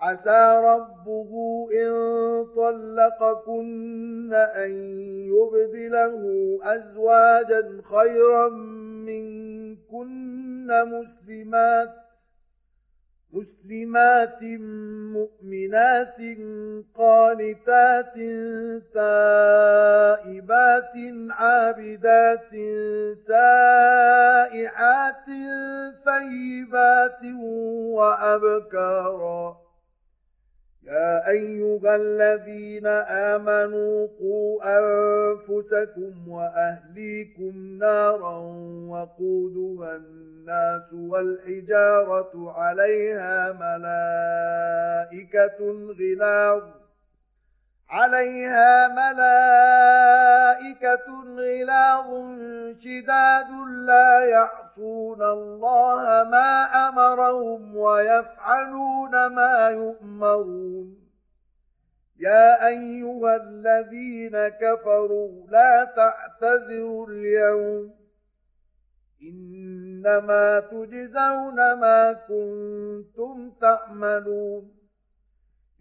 عسى ربه إن طلقكن أن يبدله أزواجا خيرا منكن مسلمات مسلمات مؤمنات قانتات تائبات عابدات سائحات ثيبات وأبكارا يا أيها الذين آمنوا قوا أنفسكم وأهليكم نارا وقودها الناس والحجارة عليها ملائكة غلاظ عليها ملائكة غلاظ شداد لا يعصون الله ما أمرهم ويفعلون ما يؤمرون. يا أيها الذين كفروا لا تعتذروا اليوم. إنما تجزون ما كنتم تعملون.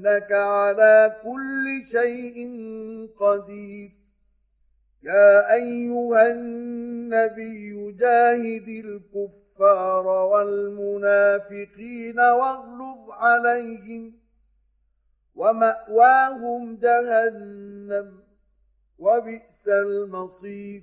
إنك على كل شيء قدير. يا أيها النبي جاهد الكفار والمنافقين واغلظ عليهم ومأواهم جهنم وبئس المصير.